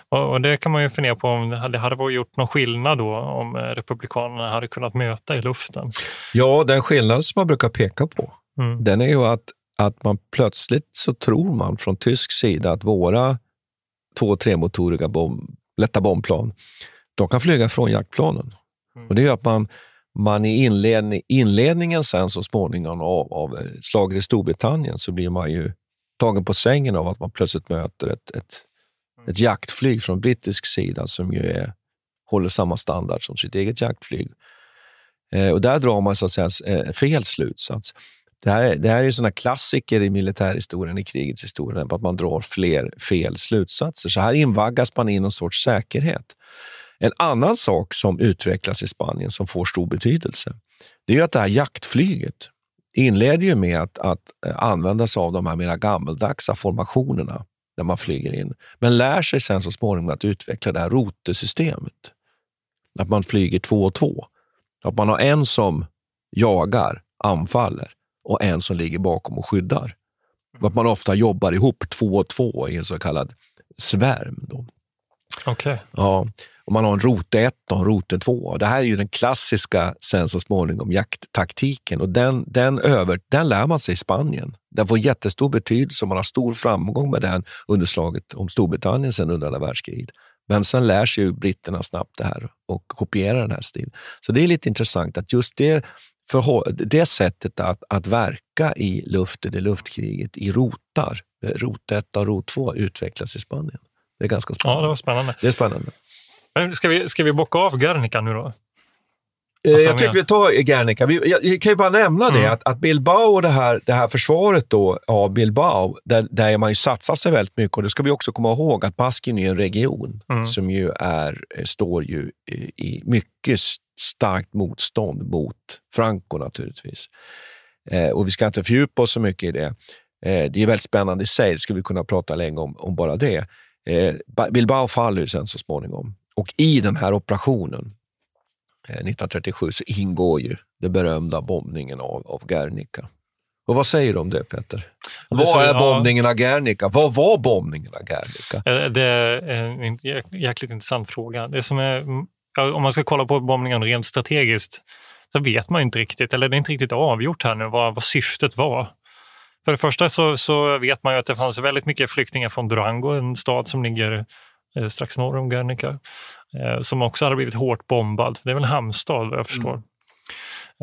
Och, och, det kan man ju fundera på om det hade, hade gjort någon skillnad då om eh, Republikanerna hade kunnat möta i luften. Ja, den skillnad som man brukar peka på, mm. den är ju att att man plötsligt så tror man från tysk sida att våra två och tremotoriga bomb, lätta bombplan. De kan flyga från jaktplanen. Mm. Och det är att man, man i inledning, inledningen sen så småningom av, av slaget i Storbritannien så blir man ju tagen på sängen av att man plötsligt möter ett, ett, ett jaktflyg från brittisk sida som ju är, håller samma standard som sitt eget jaktflyg. Eh, och där drar man så att säga eh, fel slutsats. Det här, det här är såna klassiker i militärhistorien, i krigets historia, att man drar fler fel slutsatser. Så här invaggas man i någon sorts säkerhet. En annan sak som utvecklas i Spanien som får stor betydelse, det är att det här jaktflyget inleder ju med att, att eh, använda sig av de här mera gammeldagsa formationerna när man flyger in, men lär sig sen så småningom att utveckla det här rotesystemet. Att man flyger två och två. Att man har en som jagar, anfaller och en som ligger bakom och skyddar. Att man ofta jobbar ihop två och två i en så kallad svärm. Okej. Okay. Ja, och man har en rote 1 och en rote 2. Det här är ju den klassiska, sen så småningom, jakttaktiken och den, den, över, den lär man sig i Spanien. Den får jättestor betydelse och man har stor framgång med den under slaget om Storbritannien sen under andra världskriget. Men sen lär sig ju britterna snabbt det här och kopierar den här stilen. Så det är lite intressant att just det, det sättet att, att verka i luften, i luftkriget, i rotar, eh, rot 1 och rot 2 utvecklas i Spanien. Det är ganska spännande. Ja, det var spännande. Det är spännande. Ska vi, ska vi bocka av Guernica nu då? Eh, jag tycker vi tar Guernica. Vi, jag, jag kan ju bara nämna mm. det, att, att Bilbao och det här, det här försvaret då, av Bilbao, där, där man ju satsat sig väldigt mycket. Och det ska vi också komma ihåg att Baskien är en region mm. som ju är, eh, står ju i, i mycket starkt motstånd mot Franco naturligtvis. Eh, och vi ska inte fördjupa oss så mycket i det. Eh, det är väldigt spännande i sig, det skulle vi kunna prata länge om, om bara det. Eh, Bilbao faller ju sen så småningom. Och i den här operationen 1937 eh, så ingår ju den berömda bombningen av, av Guernica. Och vad säger du om det, Peter? vad är bombningen av Guernica? Vad var bombningen av Guernica? Eh, det är en jäkligt intressant fråga. Det som är, om man ska kolla på bombningen rent strategiskt så vet man inte riktigt, eller det är inte riktigt avgjort här nu, vad, vad syftet var. För det första så, så, vet man ju att det fanns väldigt mycket flyktingar från Durango, en stad som ligger strax norr om Guernica, eh, som också hade blivit hårt bombad. Det är väl en hamnstad vad jag förstår. Mm.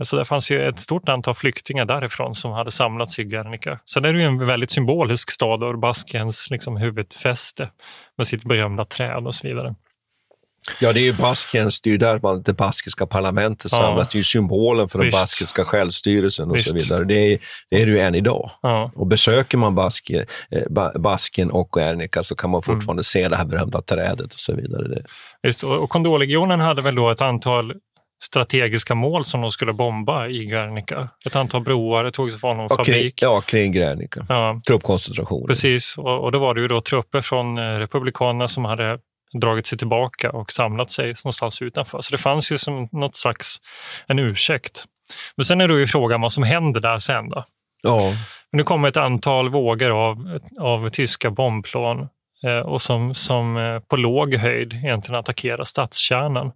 Så det fanns ju ett stort antal flyktingar därifrån som hade samlats i Guernica. Sen är det ju en väldigt symbolisk stad och Baskiens liksom huvudfäste med sitt berömda träd och så vidare. Ja, det är ju Baskiens, det är ju där man, det baskiska parlamentet samlas. Det är ju symbolen för den Visst. baskiska självstyrelsen och Visst. så vidare. Det är, det är det ju än idag. Ja. Och besöker man Baske, eh, Basken och Guernica så kan man fortfarande mm. se det här berömda trädet och så vidare. Just, och Kondorlegionen hade väl då ett antal strategiska mål som de skulle bomba i Guernica. Ett antal broar, det togs från någon ja, fabrik. Kring, ja, kring Guernica. Ja. Truppkoncentrationer. Precis, och, och då var det ju då trupper från eh, Republikanerna som hade dragit sig tillbaka och samlat sig någonstans utanför. Så det fanns ju som något slags en ursäkt. Men sen är det ju frågan vad som händer där sen. Då. Ja. Men nu kommer ett antal vågor av, av tyska bombplan eh, och som, som eh, på låg höjd egentligen attackerar stadskärnan.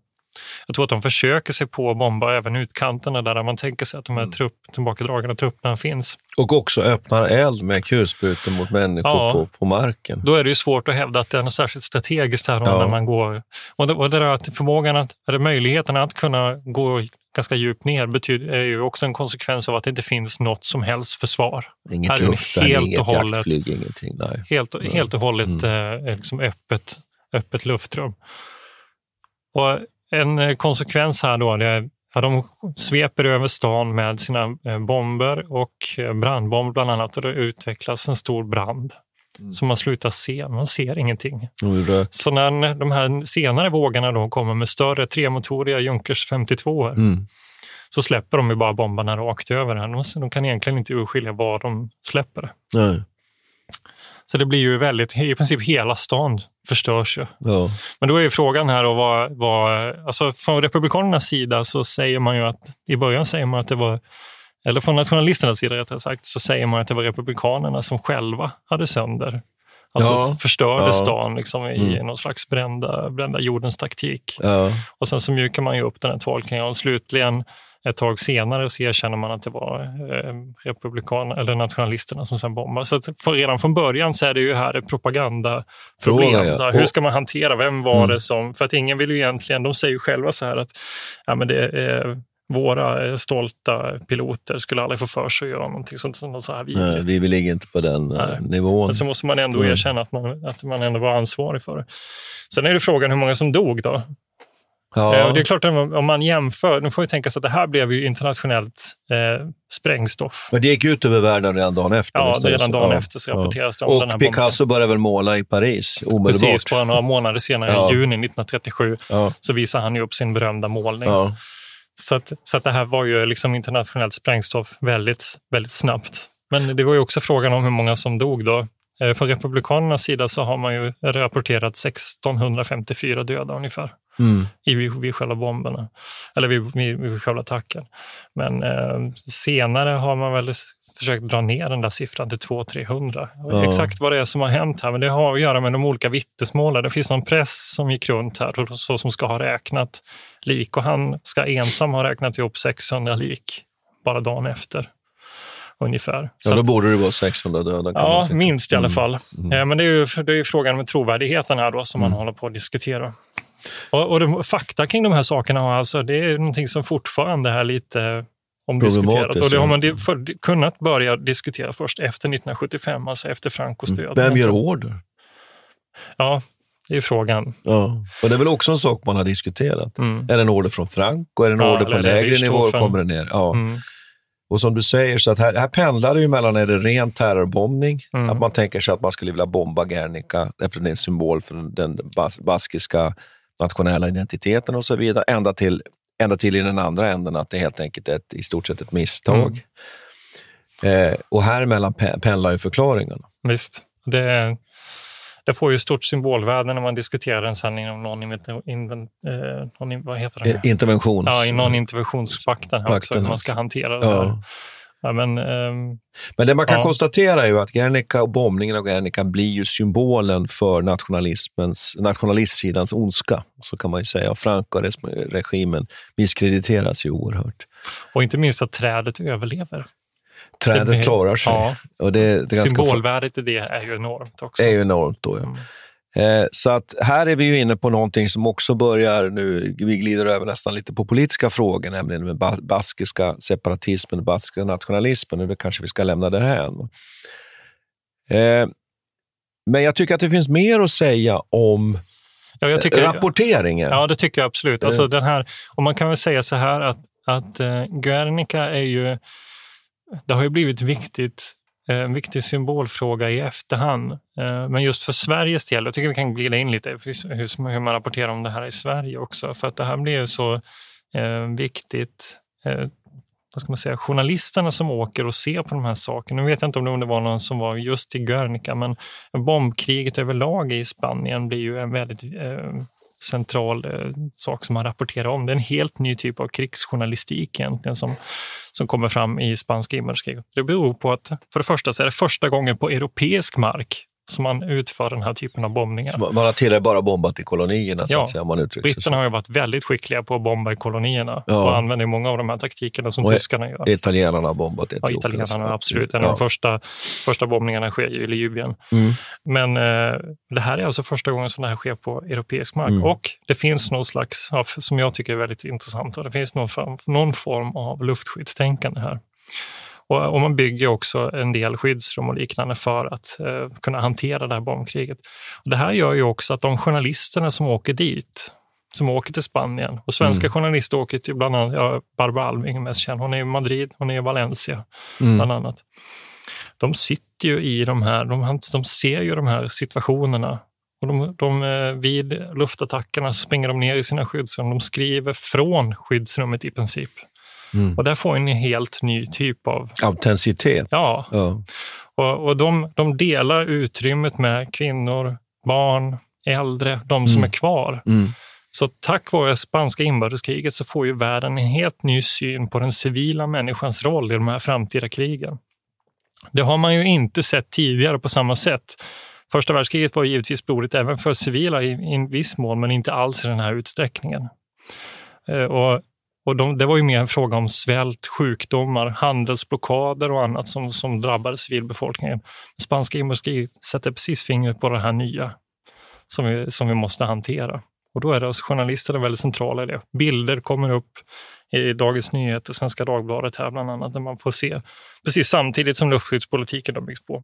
Jag tror att de försöker sig på att bomba även utkanterna där man tänker sig att de här mm. trupp, tillbakadragande trupperna finns. Och också öppnar eld med kulsprutor mot människor ja. på, på marken. Då är det ju svårt att hävda att det är något särskilt strategiskt här ja. när man går. Och det, och det att förmågan att, eller möjligheten att kunna gå ganska djupt ner betyder, är ju också en konsekvens av att det inte finns något som helst försvar. Inget luften, helt inget och hållet, jaktflyg, ingenting. Nej. Helt, helt och hållet mm. eh, liksom öppet, öppet luftrum. Och en eh, konsekvens här då, det är Ja, de sveper över stan med sina eh, bomber och eh, brandbomber bland annat och det utvecklas en stor brand mm. som man slutar se. Man ser ingenting. Så när de här senare vågorna då kommer med större tremotoriga Junkers 52 mm. så släpper de ju bara bombarna rakt över. Här. De kan egentligen inte urskilja var de släpper. Nej. Så det blir ju väldigt, i princip hela stan förstörs ju. Ja. Men då är ju frågan här, och vad, vad, alltså från Republikanernas sida så säger man ju att, i början säger man att det var, eller från nationalisternas sida rättare sagt, så säger man att det var Republikanerna som själva hade sönder Alltså ja, förstörde ja. stan liksom, i mm. någon slags brända, brända jordens taktik. Ja. Och sen så mjukar man ju upp den här tolkningen och slutligen ett tag senare så erkänner man att det var eh, eller nationalisterna som sen bombade. Så för redan från början så är det ju här ett propagandaproblem. Fråga, ja. Hur ska man hantera, vem var Mm. det som... För att ingen vill ju egentligen, de säger ju själva så här att ja, men det är våra eh, stolta piloter skulle aldrig få för sig att göra någonting sånt, sånt så här vidrigt. Nej, vi ligger inte på den eh, Nej. nivån. Men så måste man ändå Mm. erkänna att man, att man ändå var ansvarig för det. Sen är det frågan hur många som dog då. Ja. Eh, och det är klart om man jämför, nu får vi tänka sig att det här blev ju internationellt eh, sprängstoff. Men det gick ut över världen redan dagen efter? Ja, redan dagen Ja. efter så rapporteras det om Och den här Picasso började väl måla i Paris omedelbart? Precis, bara några månader senare, Ja. i juni 1937, Ja. så visar han ju upp sin berömda målning. Ja. Så, att, så att det här var ju liksom internationellt sprängstoff väldigt, väldigt snabbt. Men det var ju också frågan om hur många som dog då. Eh, Från Republikanernas sida så har man ju rapporterat 1654 döda ungefär Mm. i, vid, vid själva bomberna, eller vid, vid, vid själva attacken. Men eh, senare har man väl försökt dra ner den där siffran till 200-300. Ja. Exakt vad det är som har hänt här, men det har att göra med de olika vittnesmålen. Det finns någon press som gick runt här så som ska ha räknat lik och han ska ensam ha räknat ihop 600 lik bara dagen efter ungefär. Ja, då att- borde det vara 600 döda. Ja, minst i alla Mm. fall. Eh, Men det är, ju, det är frågan med trovärdigheten här då som man håller på att diskutera. Och, och de, fakta kring de här sakerna alltså, det är någonting som fortfarande är lite omdiskuterat. Problematiskt, Och det har man för, kunnat börja diskutera först efter 1975, alltså efter Francos död. Mm. Vem gör order? Ja, det är frågan. Ja. Och det är väl också en sak man har diskuterat. Mm. Är det en order från Franco? Är det en Ja, order på lägre nivå? Kommer det ner? Ja. Mm. Och som du säger, så att här, här pendlar det ju mellan, är det ren terrorbombning? Mm. Att man tänker sig att man skulle vilja bomba Guernica, eftersom det är en symbol för den, den bas, baskiska nationella identiteten och så vidare, ända till, ända till i den andra änden, att det helt enkelt är ett, i stort sett ett misstag. Mm. Eh, och här mellan pe- pendlar ju förklaringarna. Visst. Det, det får ju stort symbolvärde när man diskuterar den sen inom någon, eh, någon in- vad heter det? Eh, interventions... Ja, i någon interventionspakten här också, hur man ska hantera det Ja. här. Ja, men, ehm, Men det man kan Ja. konstatera är ju att Guernica och bombningen av Guernica blir ju symbolen för nationalismens, nationalistsidans ondska. Så kan man ju säga. Och Franco-regimen misskrediteras ju oerhört. och inte minst att trädet överlever. Det Trädet klarar sig. Ja. Och det, det Symbolvärdet i det är ju enormt också. är ju enormt. Då, ja. Eh, Så att här är vi ju inne på någonting som också börjar nu, vi glider över nästan lite på politiska frågor, nämligen ba- baskiska separatismen, baskiska nationalismen, och det kanske vi ska lämna därhän. Eh, Men jag tycker att det finns mer att säga om Ja, tycker, rapporteringen. Ja, det tycker jag absolut. Eh. Alltså, den här, och man kan väl säga så här att, att Guernica är ju... Det har ju blivit viktigt, eh, Eh, en viktig symbolfråga i efterhand. Eh, men just för Sveriges del, jag tycker vi kan glida in lite hur, man rapporterar om det här i Sverige också. För att det här blir ju så eh, viktigt. Vad ska man säga, journalisterna som åker och ser på de här sakerna. Nu vet jag inte om det var någon som var just i Guernica, men bombkriget överlag i Spanien blir ju en väldigt central eh, sak som man rapporterar om. Det är en helt ny typ av krigsjournalistik egentligen som, som kommer fram i spanska inbördeskriget. Det beror på att för det första så är det första gången på europeisk mark som man utför den här typen av bombningar. Så Man har tidigare bara bombat i kolonierna, så Ja. att säga, man sig så. Britterna har ju varit väldigt skickliga på att bomba i kolonierna Ja. och använder många av de här taktikerna som Och tyskarna gör. Italienarna har bombat Ja, Etiopien. italienarna absolut. En av Ja. de första, första bombningarna sker ju i Libyen. Mm. Men eh, det här är alltså första gången som det här sker på europeisk mark. Mm. Och det finns någon slags, ja, som jag tycker är väldigt intressant, och det finns någon form, någon form av luftskyddstänkande här. Och, och man bygger också en del skyddsrum och liknande för att eh, kunna hantera det här bombkriget. Och det här gör ju också att de journalisterna som åker dit, som åker till Spanien, och svenska Mm. journalister åker till bland annat, ja, Alving är mest känd, hon är i Madrid, hon är i Valencia Mm. bland annat. De sitter ju i de här, de, de ser ju de här situationerna. Och de, de, eh, vid luftattackerna springer de ner i sina skyddsrum. De skriver från skyddsrummet i princip. Mm. Och där får en helt ny typ av... Autenticitet. Ja, Ja. och, och de, de delar utrymmet med kvinnor, barn, äldre, de som Mm. är kvar. Mm. Så tack vare spanska inbördeskriget så får ju världen en helt ny syn på den civila människans roll i de här framtida krigen. Det har man ju inte sett tidigare på samma sätt. Första världskriget var givetvis blodigt även för civila i, i en viss mån, men inte alls i den här utsträckningen. Eh, Och och de, det var ju mer en fråga om svält, sjukdomar, handelsblockader och annat som, som drabbade civilbefolkningen. Spanska inbördeskriget sätter precis fingret på det här nya som vi, som vi måste hantera. Och då är det alltså journalisterna väldigt centrala i det. Bilder kommer upp i Dagens Nyheter, Svenska Dagbladet här bland annat, där man får se precis samtidigt som luftskyddspolitiken har byggts på.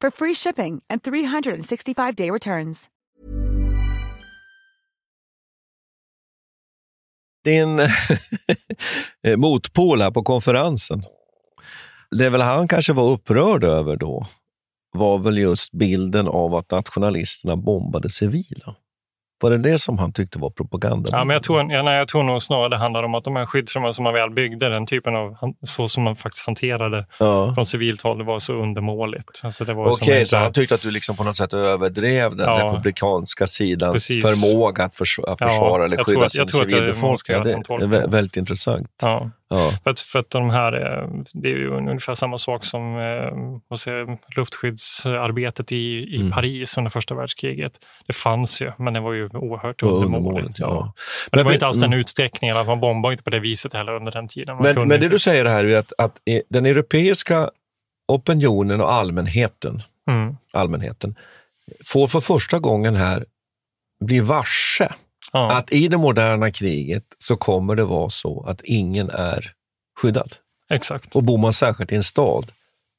for free shipping and 365-day returns. Din eh, motpol här på konferensen, det väl han kanske var upprörd över då, var väl just bilden av att nationalisterna bombade civila. Var det det som han tyckte var propaganda? Ja, men jag, tror, ja, nej, jag tror nog snarare det handlar om att de här skyddsrummen som man väl byggde, den typen av, så som man faktiskt hanterade Ja. från civilt håll, det var så undermåligt. Alltså, det var Okej, en så han tyckte att du liksom på något sätt överdrev den Ja. republikanska sidans Precis. förmåga att förs- att Ja, försvara eller skydda sin civilbefolkning. Det, det är väldigt intressant. Ja. För att, för att de här, eh, det är ju ungefär samma sak som eh, vad säger, luftskyddsarbetet i, i Mm. Paris under första världskriget. Det fanns ju, men det var ju oerhört undermåligt. ja. Men, Men- det var inte alls den mm. utsträckningen, att man bombade inte på det viset heller under den tiden. Man Men, men det inte. du säger här är att, att den europeiska opinionen och allmänheten, Mm. allmänheten får för första gången här bli varse Ja. att i det moderna kriget så kommer det vara så att ingen är skyddad. Exakt. Och bor man särskilt i en stad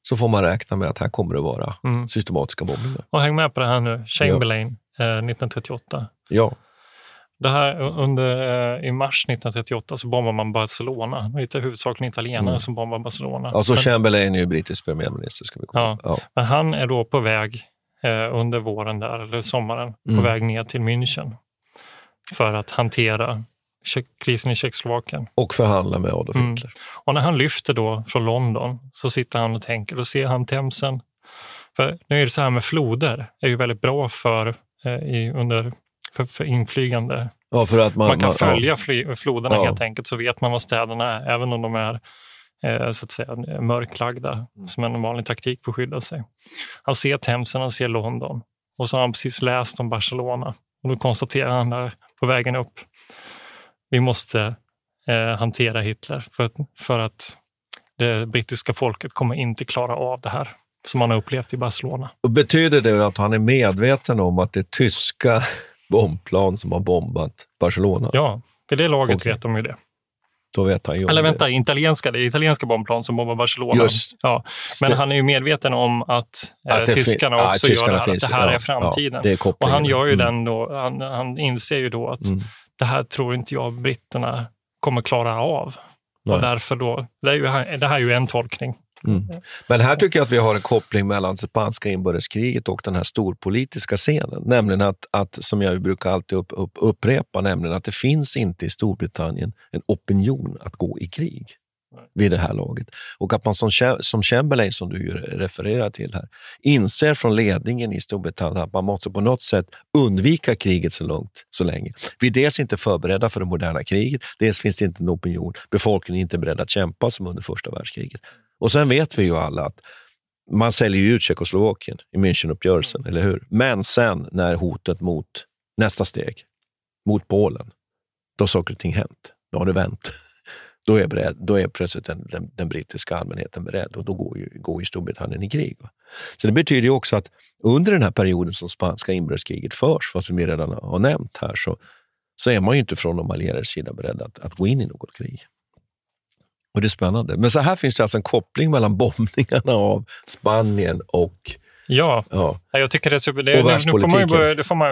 så får man räkna med att här kommer det vara Mm. systematiska bombningar. Och häng med på det här nu. Chamberlain, eh, 1938. Ja, Det här under, eh, I mars 1938 så bombar man Barcelona. Det är huvudsakligen italienare Mm. som bombar Barcelona. alltså Men- Chamberlain är ju brittisk premiärminister. Ska vi komma Ja. ja. Men han är då på väg eh, under våren där, eller sommaren, Mm. på väg ner till München för att hantera krisen i Tjeckoslovakien. Och förhandla med Adolf Mm. Hitler. Och när han lyfter då från London så sitter han och tänker och ser han Themsen. För nu är det så här med floder, är ju väldigt bra för, eh, i, under, för, för inflygande. Ja, för att man, Man, kan man- följa Ja. floderna Ja. helt enkelt, så vet man var städerna är, även om de är eh, så att säga, mörklagda, Mm. som en vanlig taktik för att skydda sig. Han ser Themsen, han ser London och så har han precis läst om Barcelona. Och då konstaterar han där på vägen upp, vi måste eh, hantera Hitler för, att- för att det brittiska folket kommer inte klara av det här som man har upplevt i Barcelona. Och betyder det att han är medveten om att det är tyska bombplan som har bombat Barcelona? Ja, i det laget Okej. vet de ju det. Då vet han ju Eller det. vänta, italienska, det är italienska bombplan som bombar Barcelona. Just. Ja. Men han är ju medveten om att, eh, Att det fin- tyskarna ja, också tyskarna gör det här, finns att det här Ja, är framtiden. ja, det är och han gör ju Mm. den då, han, han inser ju då att Mm. det här tror inte jag britterna kommer klara av. Nej. Och därför då, det, är ju, det här är ju en tolkning. Mm. Men här tycker jag att vi har en koppling mellan spanska inbördeskriget och den här storpolitiska scenen. Nämligen att, att som jag brukar alltid upp, upp, upprepa, nämligen att det finns inte i Storbritannien en opinion att gå i krig. vid det här laget. Och att man som, som Chamberlain, som du refererar till här, inser från ledningen i Storbritannien att man måste på något sätt undvika kriget så långt, så länge. Vi är dels inte förberedda för det moderna kriget, dels finns det inte en opinion. Befolkningen är inte beredd att kämpa som under första världskriget. Och sen vet vi ju alla att man säljer ut Tjeckoslovakien i Münchenuppgörelsen, eller hur? Men sen när hotet mot nästa steg, mot Polen, då har saker och ting hänt. Då har det vänt då är, beredd, då är plötsligt den, den, den, brittiska allmänheten beredd och då går ju, går ju Storbritannien i krig. Va? Så det betyder ju också att under den här perioden som spanska inbördeskriget förs, vad som vi redan har nämnt här, så, så är man ju inte från de allierades sida beredd att, att gå in i något krig. Och det är spännande. Men så här finns det alltså en koppling mellan bombningarna av Spanien och Ja, ja. jag tycker det. Det, nu, nu får man ju börja, det, får man,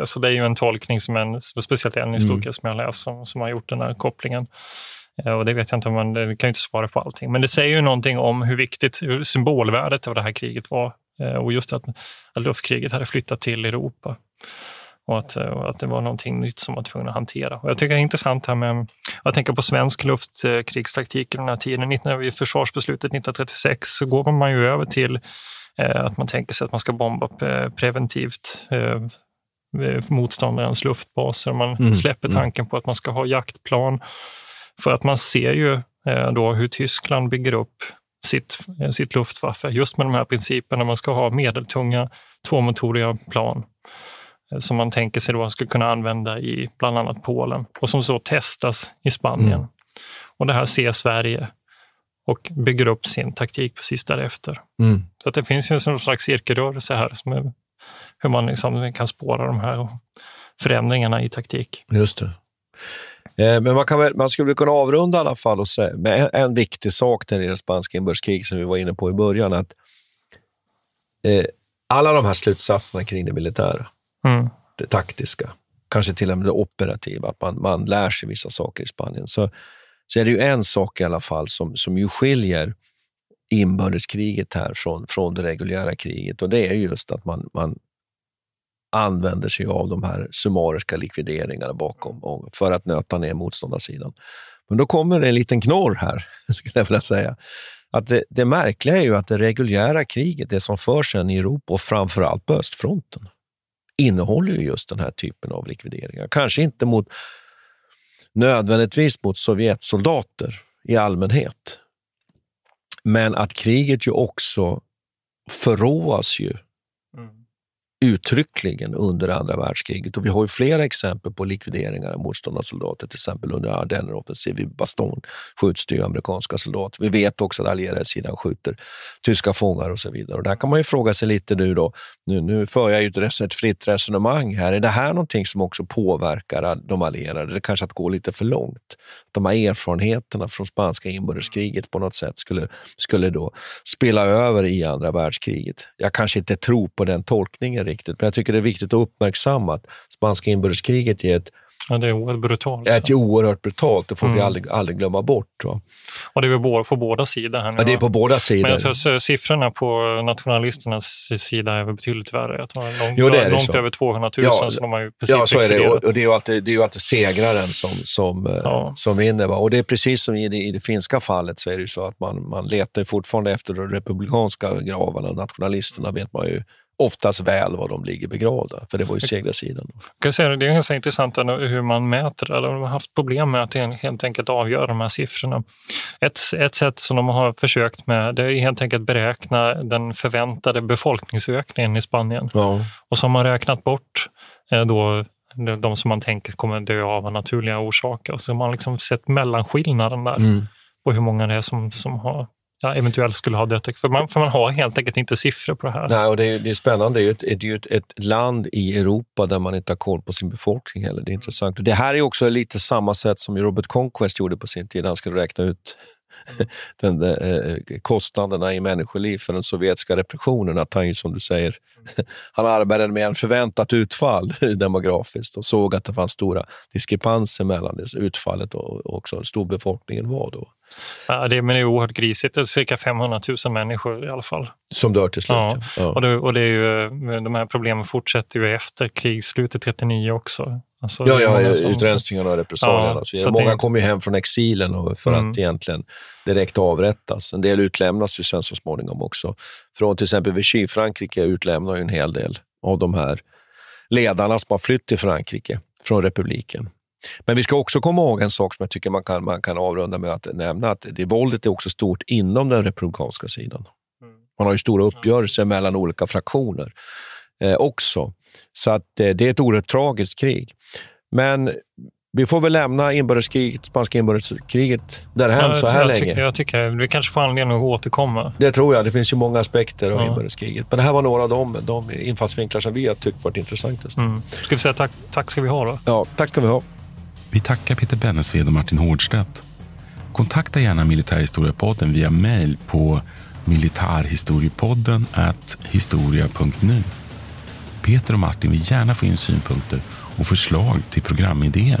alltså det är ju en tolkning som en, speciellt en historiker mm. som jag läst som, som har gjort den här kopplingen. Eh, och det vet jag inte om man kan inte svara på allting. Men det säger ju någonting om hur viktigt hur symbolvärdet av det här kriget var. Eh, och just att, att luftkriget hade flyttat till Europa. Och att, och att det var någonting nytt som var tvungen att hantera. Och jag tycker det är intressant här med, jag tänker på svensk luftkrigstaktik i den här tiden. Vid försvarsbeslutet 1936 så går man ju över till eh, att man tänker sig att man ska bomba preventivt motståndarens luftbaser. Man mm. släpper mm. tanken på att man ska ha jaktplan för att man ser ju eh, då hur Tyskland bygger upp sitt, eh, sitt Luftwaffe just med de här principerna. Man ska ha medeltunga tvåmotoriga plan eh, som man tänker sig då ska kunna använda i bland annat Polen och som så testas i Spanien. Mm. Och det här ser Sverige och bygger upp sin taktik precis därefter. Mm. Så att det finns ju en slags cirkelrörelse här som är, hur man liksom kan spåra de här förändringarna i taktik. Just det. Eh, men man, kan, man skulle kunna avrunda i alla fall och säga, med en, en viktig sak när det gäller spanska inbördeskriget som vi var inne på i början. att eh, Alla de här slutsatserna kring det militära, mm. det taktiska, kanske till och med det operativa, att man, man lär sig vissa saker i Spanien. Så, så är det ju en sak i alla fall som, som ju skiljer inbördeskriget här från, från det reguljära kriget och det är just att man, man använder sig av de här summariska likvideringarna bakom för att nöta ner motståndarsidan. Men då kommer det en liten knorr här, skulle jag vilja säga. Att det, det märkliga är ju att det reguljära kriget, det som förs i Europa och framförallt på östfronten, innehåller ju just den här typen av likvideringar. Kanske inte mot, nödvändigtvis mot Sovjetsoldater i allmänhet, men att kriget ju också förråas ju uttryckligen under andra världskriget. Och vi har ju flera exempel på likvideringar av motståndarsoldater, till exempel under Ardenneroffensiven vid Baston skjuts det ju amerikanska soldater. Vi vet också att allierade sidan skjuter tyska fångar och så vidare. Och där kan man ju fråga sig lite nu då, nu, nu för jag ju ett, ett fritt resonemang här, är det här någonting som också påverkar de allierade? Det kanske att gå lite för långt? De här erfarenheterna från spanska inbördeskriget på något sätt skulle, skulle då spela över i andra världskriget. Jag kanske inte tror på den tolkningen riktigt, men jag tycker det är viktigt att uppmärksamma att spanska inbördeskriget är ett Ja, det är oerhört brutalt. Ett oerhört brutalt, det får mm. vi aldrig, aldrig glömma bort. Va? Och det är på båda sidor. Här nu, ja, det är på båda sidor. Men jag tror, siffrorna på nationalisternas sida är betydligt värre. Jag tror långt, jo, det är långt så. över 200 000. Ja, så de har ju ja så är det. Och, och, det är ju alltid, det är ju alltid segraren som, som, eh, ja. som vinner. Va? Och det är precis som i det, i det finska fallet så är det ju så att man, man letar fortfarande efter de republikanska gravarna. Nationalisterna vet man ju oftast väl var de ligger begravda, för det var ju segrarsidan. Säga, det är ganska intressant hur man mäter, eller de har haft problem med att helt enkelt avgöra de här siffrorna. Ett, ett sätt som de har försökt med det är helt enkelt beräkna den förväntade befolkningsökningen i Spanien. Ja. Och så har man räknat bort eh, då de som man tänker kommer dö av naturliga orsaker. Så man har liksom sett mellanskillnaden där mm. på hur många det är som, som har ja, eventuellt skulle ha dött. För man, för man har helt enkelt inte siffror på det här. Nej, och det, är, det är spännande. Det är ju, ett, det är ett, ett, land i Europa där man inte har koll på sin befolkning heller. Det är intressant. Och det här är också lite samma sätt som Robert Conquest gjorde på sin tid. Han skulle räkna ut den, eh, eh, kostnaderna i människoliv för den sovjetiska repressionen. Att han, som du säger, han arbetade med en förväntat utfall demografiskt och såg att det fanns stora diskrepanser mellan det utfallet och också hur stor befolkningen var då. Ja, det, men det är oerhört grisigt. Det är cirka 500 000 människor i alla fall. Som dör till slut. Ja. Ja. Och, det, och det är ju, de här problemen fortsätter ju efter krigsslutet 39 också. Alltså, Ja, ja, som- utrensningarna och repressalierna. Ja, så så många det- kom ju hem från exilen för Mm. att egentligen direkt avrättas. En del utlämnas ju sen så småningom också. Från till exempel Vichy, Frankrike utlämnar ju en hel del av de här ledarna som har flytt till Frankrike från republiken. Men vi ska också komma ihåg en sak som jag tycker man kan, man kan avrunda med att nämna, att det våldet är också stort inom den republikanska sidan. Man har ju stora uppgörelser mellan olika fraktioner eh, också. Så att eh, det är ett oerhört tragiskt krig. Men vi får väl lämna inbördeskriget, spanska inbördeskriget därhän Ja, så här jag, länge. tycker, jag tycker det. Vi kanske får anledning att återkomma. Det tror jag. Det finns ju många aspekter av Ja. inbördeskriget. Men det här var några av de, de infallsvinklar som vi har tyckt varit intressantast. Mm. Ska vi säga tack, tack ska vi ha då? Ja, tack ska vi ha. Vi tackar Peter Bennesved och Martin Hårdstedt. Kontakta gärna Militärhistoriepodden via mejl på militarhistoriepodden historia.nu. Peter och Martin vill gärna få in synpunkter och förslag till programidéer.